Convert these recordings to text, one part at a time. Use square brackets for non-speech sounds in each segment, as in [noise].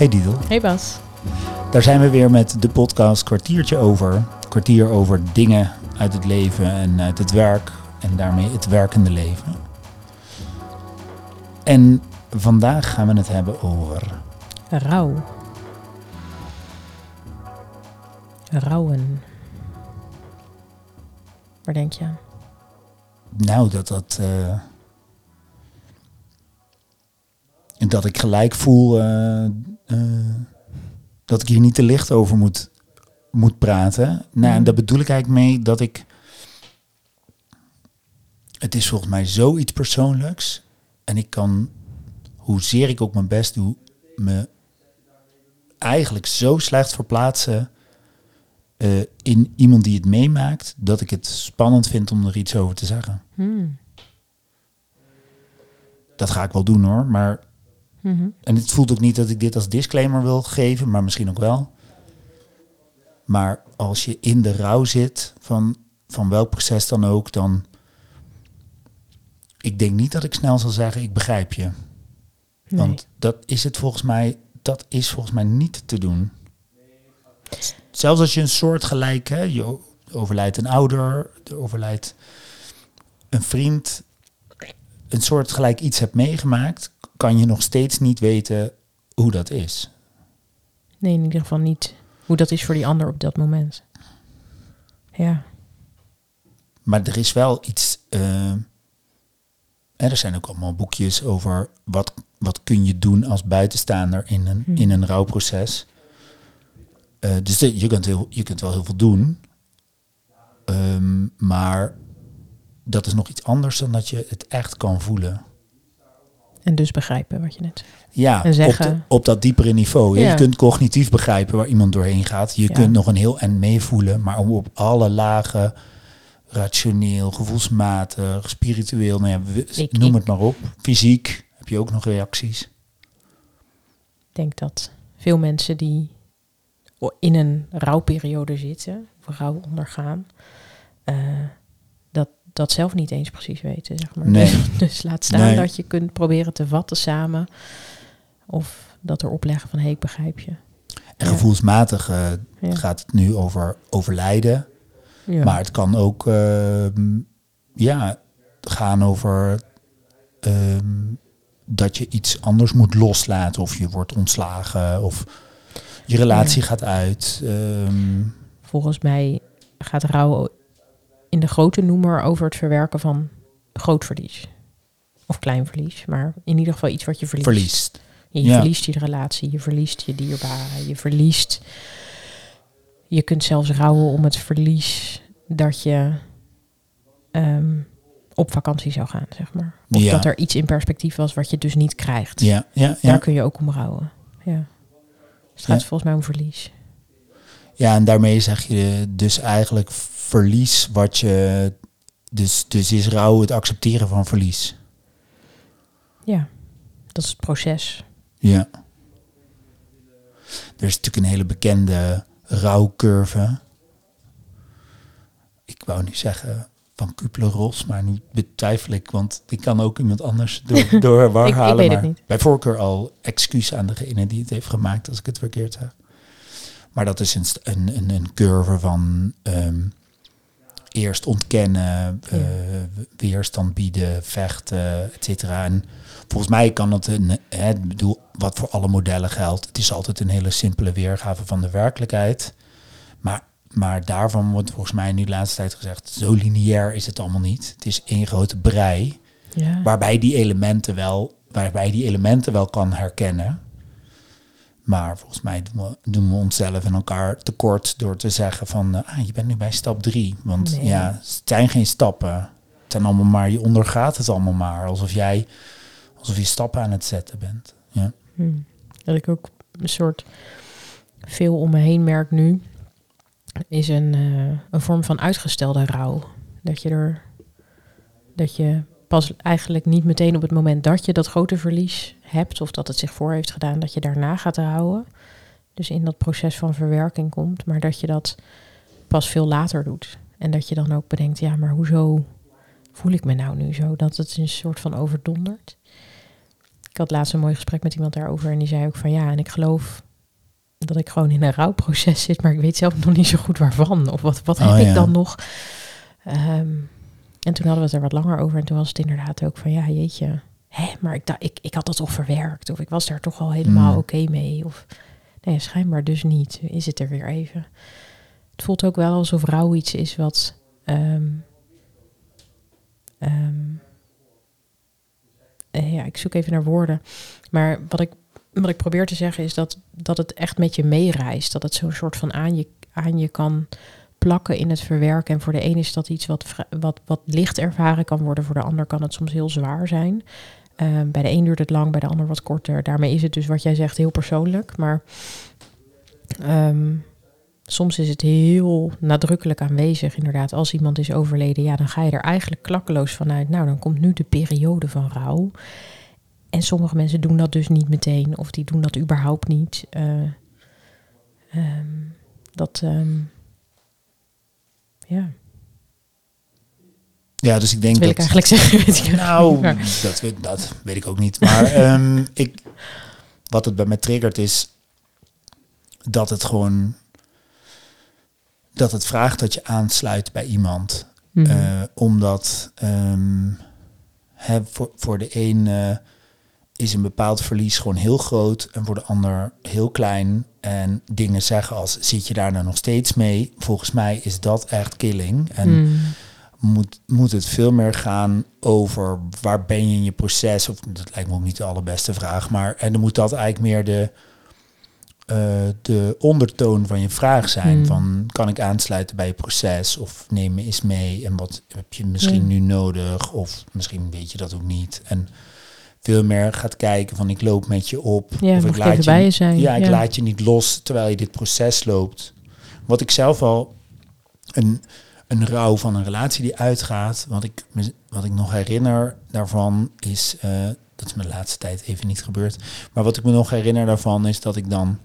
Hey Didel. Hey Bas. Daar zijn we weer met de podcast Kwartiertje over. Kwartier over dingen uit het leven en uit het werk. En daarmee het werkende leven. En vandaag gaan we het hebben over... Rouw. Rouwen. Waar denk je aan? Nou, dat dat... en dat ik gelijk voel eh, dat ik hier niet te licht over moet, moet praten. Nou, en Mhm. daar bedoel ik eigenlijk mee dat ik... Het is volgens mij zoiets persoonlijks. En ik kan, hoezeer ik ook mijn best doe, me eigenlijk zo slecht verplaatsen eh, in iemand die het meemaakt, dat ik het spannend vind om er iets over te zeggen. Hmm. Dat ga ik wel doen hoor, maar Mhm. En het voelt ook niet dat ik dit als disclaimer wil geven, maar misschien ook wel. Maar als je in de rouw zit, van, van welk proces dan ook, dan... Ik denk niet dat ik snel zal zeggen, ik begrijp je. Nee. Want dat is het volgens mij, dat is volgens mij niet te doen. Zelfs als je een soort gelijk, hè, je overlijdt een ouder, er overlijdt een vriend, een soort gelijk iets hebt meegemaakt, kan je nog steeds niet weten hoe dat is. nee, in ieder geval niet hoe dat is voor die ander op dat moment. Ja. Maar er is wel iets. eh, er zijn ook allemaal boekjes over wat, wat kun je doen als buitenstaander in een, Hmm. in een rouwproces. Eh, dus de- je, kunt heel, je kunt wel heel veel doen. Ehm, maar dat is nog iets anders dan dat je het echt kan voelen. En dus begrijpen wat je net zegt. Ja, En op, de- op dat diepere niveau. Ja. Je kunt cognitief begrijpen waar iemand doorheen gaat. Je Ja. kunt nog een heel en meevoelen. Maar om op alle lagen, rationeel, gevoelsmatig, spiritueel, nou ja, Ik- noem ik- het maar op. Fysiek heb je ook nog reacties. Ik denk dat veel mensen die in een rouwperiode zitten, of rouw ondergaan, eh, dat, zelf niet eens precies weten. Zeg maar. Nee. Dus, [laughs] dus laat staan Nee. dat je kunt proberen te vatten samen. Of dat er opleggen van, hé, hey, ik begrijp je. En Ja. gevoelsmatig eh, Ja. gaat het nu over overlijden. Ja. Maar het kan ook ehm, ja, gaan over ehm, dat je iets anders moet loslaten. Of je wordt ontslagen. Of je relatie gaat uit. ehm, Volgens mij gaat rouw in de grote noemer over het verwerken van groot verlies. Of klein verlies, maar in ieder geval iets wat je verliest. verliest. Je Ja. verliest je relatie, je verliest je dierbare, je verliest. Je kunt zelfs rouwen om het verlies dat je ehm, op vakantie zou gaan, zeg maar. Of Ja. dat er iets in perspectief was wat je dus niet krijgt. Ja, ja, Daar ja. kun je ook om rouwen. Ja. Dus het gaat volgens mij om verlies. ja, en daarmee zeg je dus eigenlijk verlies wat je... Dus, dus is rouw het accepteren van verlies. Ja, dat is het proces. Ja. Er is natuurlijk een hele bekende rouwcurve. Ik wou nu zeggen van Kubler-Ross, maar nu betwijfel ik, want ik kan ook iemand anders door, [laughs] door war Ik- ik halen. weet het maar niet. Bij voorkeur al excuus aan degene die het heeft gemaakt, als ik het verkeerd zeg. Maar dat is een, een, een curve van ehm, eerst ontkennen, eh, weerstand bieden, vechten, et cetera. En volgens mij kan het een, hè, bedoel, wat voor alle modellen geldt. Het is altijd een hele simpele weergave van de werkelijkheid. Maar, maar daarvan wordt volgens mij nu de laatste tijd gezegd, zo lineair is het allemaal niet. Het is één grote brei, Ja. waarbij die elementen wel, waarbij die elementen wel kan herkennen. Maar volgens mij doen we, doen we onszelf en elkaar tekort door te zeggen van, eh, ah, je bent nu bij stap drie. Want Nee. ja, het zijn geen stappen. Het zijn allemaal maar, je ondergaat het allemaal maar. Alsof jij, alsof je stappen aan het zetten bent. Ja. Hm. Dat ik ook een soort veel om me heen merk nu, is een, eh, een vorm van uitgestelde rouw. Dat je er, dat je pas eigenlijk niet meteen op het moment dat je dat grote verlies hebt, of dat het zich voor heeft gedaan, dat je daarna gaat rouwen. Dus in dat proces van verwerking komt, maar dat je dat pas veel later doet. En dat je dan ook bedenkt, ja, maar hoezo voel ik me nou nu zo? Dat het een soort van overdondert. Ik had laatst een mooi gesprek met iemand daarover en die zei ook van ja, en ik geloof dat ik gewoon in een rouwproces zit, maar ik weet zelf nog niet zo goed waarvan. Of wat, wat Oh, heb ja. ik dan nog? Ehm, en toen hadden we het er wat langer over en toen was het inderdaad ook van ja, jeetje, hè, maar ik, dacht, ik, ik had dat toch verwerkt of ik was daar toch al helemaal Mm. oké mee. Of nee, schijnbaar dus niet. Is het er weer even. Het voelt ook wel alsof rouw iets is wat. ehm, ehm, eh, ja, ik zoek even naar woorden. Maar wat ik, wat ik probeer te zeggen is dat, dat het echt met je meereist. Dat het zo'n soort van aan je, aan je kan plakken in het verwerken. En voor de een is dat iets wat, wat, wat licht ervaren kan worden. Voor de ander kan het soms heel zwaar zijn. Ehm, bij de een duurt het lang, bij de ander wat korter. Daarmee is het dus wat jij zegt heel persoonlijk. Maar ehm, soms is het heel nadrukkelijk aanwezig. Inderdaad, als iemand is overleden, ja, dan ga je er eigenlijk klakkeloos vanuit. Nou, dan komt nu de periode van rouw. En sommige mensen doen dat dus niet meteen, of die doen dat überhaupt niet. Eh, ehm, dat, ja, Ja, dus ik denk dat wil dat... [laughs] ik eigenlijk zeggen. weet ik Nou, dat weet, dat weet ik ook niet. Maar [laughs] ehm, ik, wat het bij mij triggert is dat het gewoon... Dat het vraagt dat je aansluit bij iemand. Mhm. Eh, omdat ehm, hè, voor, voor de een is een bepaald verlies gewoon heel groot en voor de ander heel klein. En dingen zeggen als zit je daar nou nog steeds mee? Volgens mij is dat echt killing. En Mm. moet, moet het veel meer gaan over waar ben je in je proces? Of dat lijkt me ook niet de allerbeste vraag, maar en dan moet dat eigenlijk meer de, eh, de ondertoon van je vraag zijn. Hmm. Van kan ik aansluiten bij je proces? Of neem me eens mee en wat heb je misschien Ja. nu nodig? Of misschien weet je dat ook niet. En veel meer gaat kijken van ik loop met je op. Ja, of ik ik even bij je zijn. ja, ik Ja. laat je niet los terwijl je dit proces loopt. Wat ik zelf al een, een rouw van een relatie die uitgaat. Wat ik, me- wat ik nog herinner daarvan is, eh, dat is me de laatste tijd even niet gebeurd. Maar wat ik me nog herinner daarvan is dat ik dan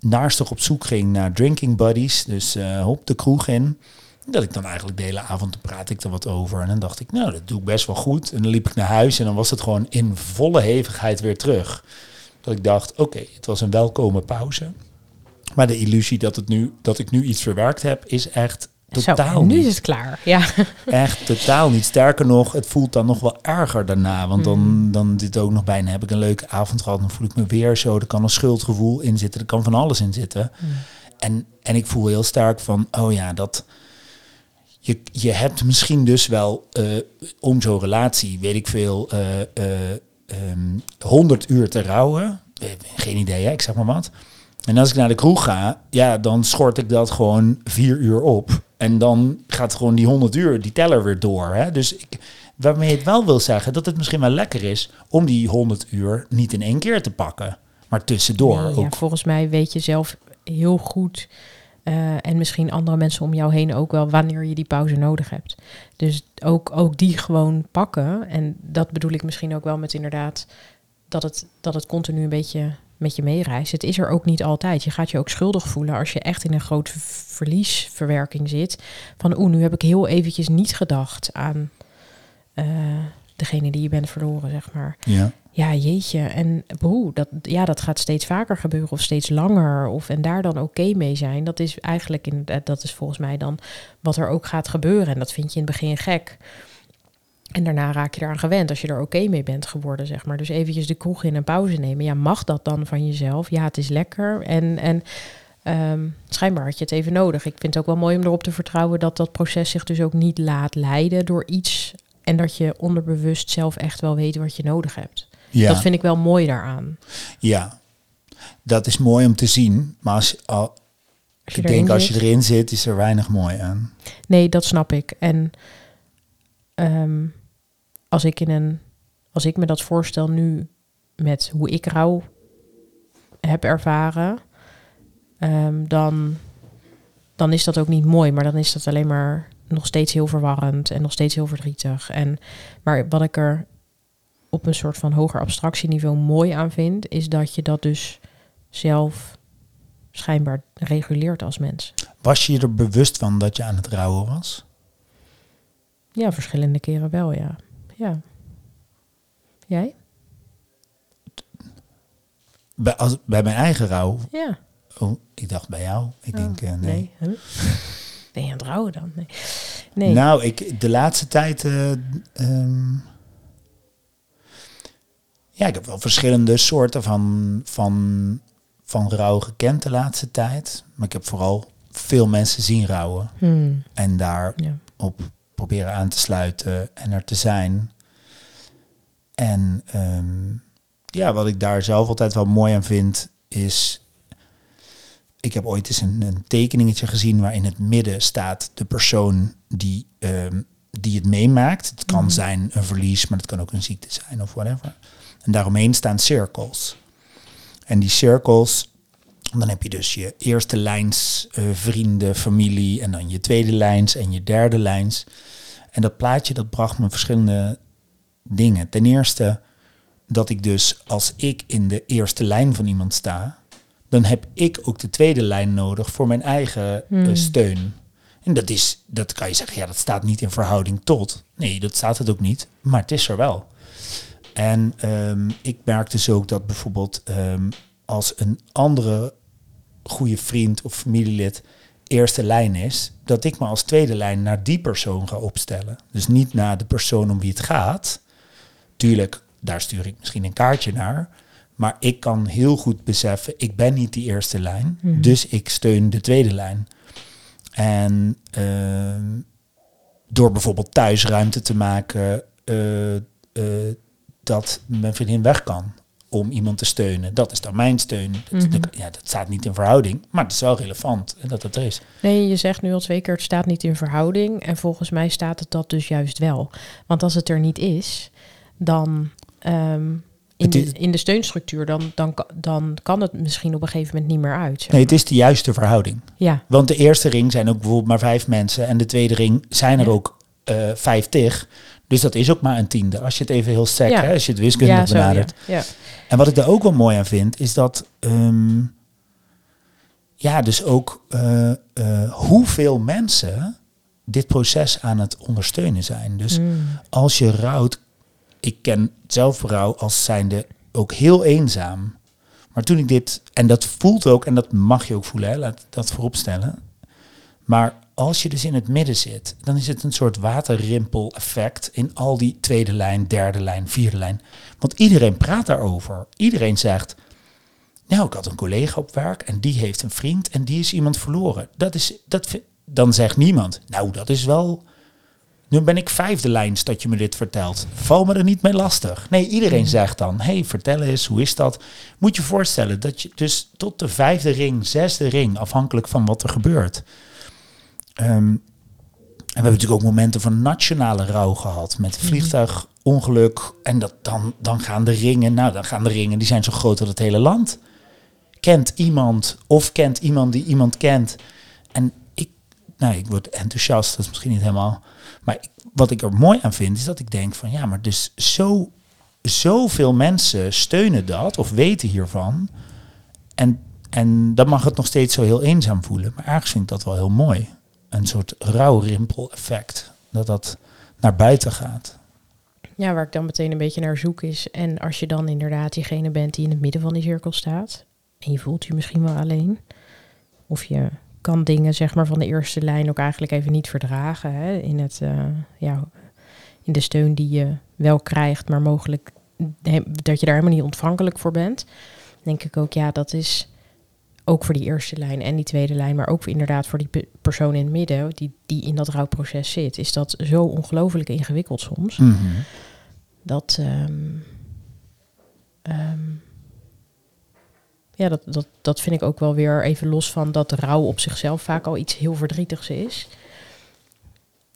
naastig op zoek ging naar drinking buddies. Dus eh hop de kroeg in. Dat ik dan eigenlijk de hele avond praat ik er wat over. En dan dacht ik, nou, dat doe ik best wel goed. En dan liep ik naar huis en dan was het gewoon in volle hevigheid weer terug. Dat ik dacht, oké, het was een welkome pauze. Maar de illusie dat, het nu, dat ik nu iets verwerkt heb, is echt totaal nu niet. is het klaar. Ja. [laughs] Echt totaal niet. Sterker nog, het voelt dan nog wel erger daarna. Want dan, Mm. dan dit ook nog bijna heb ik een leuke avond gehad. Dan voel ik me weer zo. Er kan een schuldgevoel in zitten. Er kan van alles in zitten. Mm. En, en ik voel heel sterk van, oh ja, dat... Je, je hebt misschien dus wel eh, om zo'n relatie, weet ik veel, eh, eh, ehm, 100 uur te rouwen. Geen idee, hè? ik zeg maar wat. En als ik naar de kroeg ga, ja, dan schort ik dat gewoon vier uur op. En dan gaat gewoon die 100 uur, die teller weer door. Hè? Dus ik, waarmee het wel wil zeggen dat het misschien wel lekker is om die 100 uur niet in één keer te pakken, maar tussendoor ook. ja, volgens mij weet je zelf heel goed. Eh, en misschien andere mensen om jou heen ook wel wanneer je die pauze nodig hebt. Dus ook, ook die gewoon pakken. En dat bedoel ik misschien ook wel met inderdaad dat het, dat het continu een beetje met je meereist. Het is er ook niet altijd. Je gaat je ook schuldig voelen als je echt in een grote verliesverwerking zit. Van oeh, nu heb ik heel eventjes niet gedacht aan eh, degene die je bent verloren, zeg maar. Ja. Ja, jeetje. En boe, dat, ja, dat gaat steeds vaker gebeuren of steeds langer. Of, en daar dan oké mee zijn. Dat is eigenlijk in, dat is volgens mij dan wat er ook gaat gebeuren. En dat vind je in het begin gek. En daarna raak je eraan gewend als je er oké mee bent geworden, zeg maar. Dus eventjes de kroeg in een pauze nemen. Ja, mag dat dan van jezelf? Ja, het is lekker. En, en ehm, schijnbaar had je het even nodig. Ik vind het ook wel mooi om erop te vertrouwen dat dat proces zich dus ook niet laat leiden door iets. En dat je onderbewust zelf echt wel weet wat je nodig hebt. Ja. Dat vind ik wel mooi daaraan. ja, dat is mooi om te zien. Maar als, al, Als je ik erin denk als je zit. erin zit, is er weinig mooi aan. Nee, dat snap ik. En ehm, als ik in een, als ik me dat voorstel nu met hoe ik rouw heb ervaren, ehm, dan, dan is dat ook niet mooi, maar dan is dat alleen maar nog steeds heel verwarrend en nog steeds heel verdrietig. En maar wat ik er op een soort van hoger abstractieniveau mooi aan vind, is dat je dat dus zelf schijnbaar reguleert als mens. Was je je er bewust van dat je aan het rouwen was? Ja, verschillende keren wel, ja. Ja. Jij? Bij, als, bij mijn eigen rouw. Ja. Oh, ik dacht bij jou. Ik denk, eh, nee. Nee. Huh? [laughs] Ben je aan het rouwen dan? Nee. nee. Nou, ik, de laatste tijd. eh, ehm, ja, ik heb wel verschillende soorten van, van, van rouw gekend de laatste tijd. Maar ik heb vooral veel mensen zien rouwen. Hmm, En daarop ja. proberen aan te sluiten en er te zijn. En ehm, ja, wat ik daar zelf altijd wel mooi aan vind, is. Ik heb ooit eens een, een tekeningetje gezien waarin het midden staat de persoon die, ehm, die het meemaakt. Het kan Mhm. zijn een verlies, maar het kan ook een ziekte zijn of whatever. En daaromheen staan cirkels. En die cirkels, dan heb je dus je eerste lijns eh, vrienden, familie en dan je tweede lijns en je derde lijns. En dat plaatje dat bracht me verschillende dingen. Ten eerste dat ik dus als ik in de eerste lijn van iemand sta, dan heb ik ook de tweede lijn nodig voor mijn eigen eh, Hmm. steun. En dat is, dat kan je zeggen, ja, dat staat niet in verhouding tot. Nee, dat staat het ook niet, maar het is er wel. En ehm, ik merk dus ook dat bijvoorbeeld ehm, als een andere goede vriend of familielid eerste lijn is, dat ik me als tweede lijn naar die persoon ga opstellen. Dus niet naar de persoon om wie het gaat. Tuurlijk, daar stuur ik misschien een kaartje naar. Maar ik kan heel goed beseffen, ik ben niet die eerste lijn. Mhm. Dus ik steun de tweede lijn. En ehm, door bijvoorbeeld thuis ruimte te maken, eh, eh, dat mijn vriendin weg kan om iemand te steunen. Dat is dan mijn steun. Dat- Mhm. Ja, dat staat niet in verhouding, maar het is wel relevant dat het er is. Nee, je zegt nu al twee keer, het staat niet in verhouding. En volgens mij staat het dat dus juist wel. Want als het er niet is, dan ehm, in, de, is- in de steunstructuur, dan, dan, dan kan het misschien op een gegeven moment niet meer uit. zeg Nee, het is de juiste verhouding. Ja, Want de eerste ring zijn ook bijvoorbeeld maar vijf mensen en de tweede ring zijn er Ja. ook eh vijftig. Dus dat is ook maar een tiende. Als je het even heel sec, Ja. hè, als je het wiskundig ja, zo, ja. benadert. ja. En wat ik daar ook wel mooi aan vind, is dat, ehm, ja, dus ook eh, eh, hoeveel mensen dit proces aan het ondersteunen zijn. Dus Mm. als je rouwt, ik ken zelf rouw als zijnde ook heel eenzaam. Maar toen ik dit, en dat voelt ook, en dat mag je ook voelen, hè, laat dat vooropstellen. Maar als je dus in het midden zit, dan is het een soort waterrimpel-effect in al die tweede lijn, derde lijn, vierde lijn. Want iedereen praat daarover. Iedereen zegt, nou, ik had een collega op werk en die heeft een vriend en die is iemand verloren. Dat is, dat, dan zegt niemand, nou, dat is wel nu ben ik vijfde lijns dat je me dit vertelt. Val me er niet mee lastig. Nee, iedereen zegt dan, hey, vertel eens, hoe is dat? Moet je voorstellen dat je dus tot de vijfde ring, zesde ring, afhankelijk van wat er gebeurt. Ehm, en we hebben natuurlijk ook momenten van nationale rouw gehad. Met vliegtuigongeluk. En dat, dan, dan gaan de ringen, nou dan gaan de ringen, die zijn zo groot als het hele land. Kent iemand of kent iemand die iemand kent. Nou ik word enthousiast, dat is misschien niet helemaal... Maar wat ik er mooi aan vind, is dat ik denk van ja, maar dus zo, zoveel mensen steunen dat of weten hiervan. En, en dan mag het nog steeds zo heel eenzaam voelen. Maar ergens vind ik dat wel heel mooi. Een soort rouwrimpel effect. Dat dat naar buiten gaat. ja, waar ik dan meteen een beetje naar zoek is. En als je dan inderdaad diegene bent die in het midden van die cirkel staat. En je voelt je misschien wel alleen. Of je kan dingen zeg maar van de eerste lijn ook eigenlijk even niet verdragen. Hè, in, het, eh, ja, in de steun die je wel krijgt, maar mogelijk dat je daar helemaal niet ontvankelijk voor bent. Denk ik ook, ja, dat is ook voor die eerste lijn en die tweede lijn, maar ook inderdaad voor die pe- persoon in het midden die, die in dat rouwproces zit. Is dat zo ongelooflijk ingewikkeld soms. Dat, ehm, ehm, ja, dat, dat, dat vind ik ook wel weer even los van dat rouw op zichzelf vaak al iets heel verdrietigs is.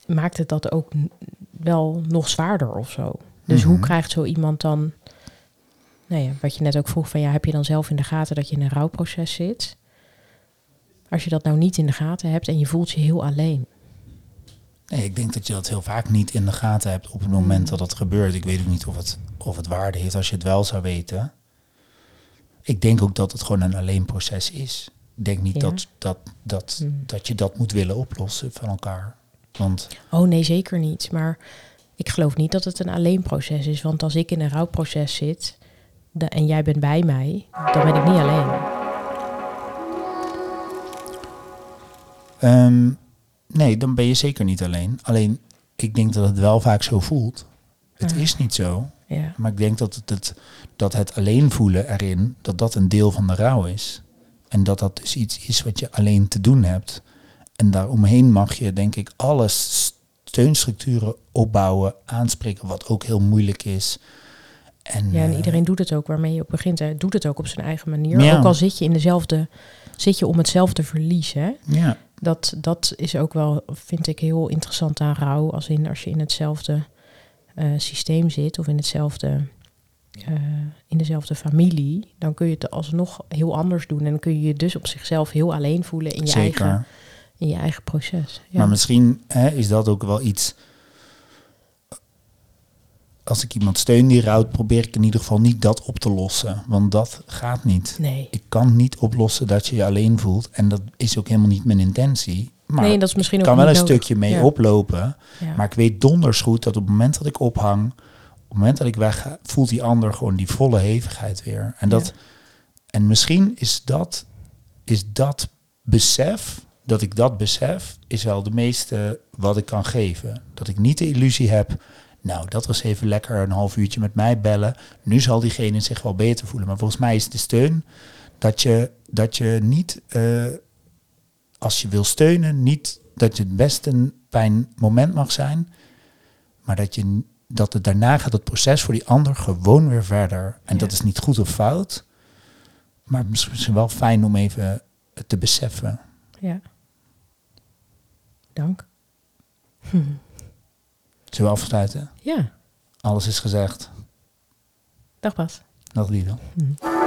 Maakt het dat ook wel nog zwaarder of zo. Dus hoe Mhm. krijgt zo iemand dan, nou ja, wat je net ook vroeg van ja, heb je dan zelf in de gaten dat je in een rouwproces zit? Als je dat nou niet in de gaten hebt en je voelt je heel alleen. Nee, ik denk dat je dat heel vaak niet in de gaten hebt op het moment dat het gebeurt. Ik weet ook niet of het, of het waarde heeft als je het wel zou weten. Ik denk ook dat het gewoon een alleen proces is. Ik denk niet Ja. dat, dat, dat, Hmm. dat je dat moet willen oplossen van elkaar. Want Oh nee, zeker niet. Maar ik geloof niet dat het een alleen proces is. Want als ik in een rouwproces zit, de, en jij bent bij mij, dan ben ik niet alleen. Ehm, nee, dan ben je zeker niet alleen. Alleen, ik denk dat het wel vaak zo voelt. Het is niet zo. Ja, Maar ik denk dat het, het, dat het alleen voelen erin, dat dat een deel van de rouw is. En dat dat dus iets is wat je alleen te doen hebt. En daaromheen mag je, denk ik, alle steunstructuren opbouwen, aanspreken, wat ook heel moeilijk is. En, ja en eh, iedereen doet het ook waarmee je op begint. Hij doet het ook op zijn eigen manier. Ja. Ook al zit je in dezelfde, zit je om hetzelfde verlies. Hè? Ja, Dat, dat is ook wel, vind ik, heel interessant aan rouw. Als, in, als je in hetzelfde systeem zit of in hetzelfde. eh, in dezelfde familie, dan kun je het alsnog heel anders doen. En dan kun je je dus op zichzelf heel alleen voelen in je, zeker. eigen, in je eigen proces. Ja. Maar misschien hè, is dat ook wel iets. Als ik iemand steun die rouwt, probeer ik in ieder geval niet dat op te lossen. Want dat gaat niet. nee. Ik kan niet oplossen dat je je alleen voelt. En dat is ook helemaal niet mijn intentie. Maar nee, ik dat is misschien ook kan wel een nodig. stukje mee Ja. oplopen. Ja. Maar ik weet donders goed dat op het moment dat ik ophang, op het moment dat ik wegga, voelt die ander gewoon die volle hevigheid weer. En, dat, Ja. en misschien is dat, is dat besef, dat ik dat besef, is wel de meeste wat ik kan geven. Dat ik niet de illusie heb, nou, dat was even lekker een half uurtje met mij bellen. Nu zal diegene zich wel beter voelen. Maar volgens mij is de steun dat je, dat je niet, eh, als je wil steunen, niet dat het best een pijn moment mag zijn, maar dat, je, dat het daarna gaat het proces voor die ander gewoon weer verder. En Ja. dat is niet goed of fout, maar misschien wel fijn om even te beseffen. Ja. Dank. [laughs] Zullen we afsluiten? Ja, Alles is gezegd. dag Bas. Dag lieve. Mhm.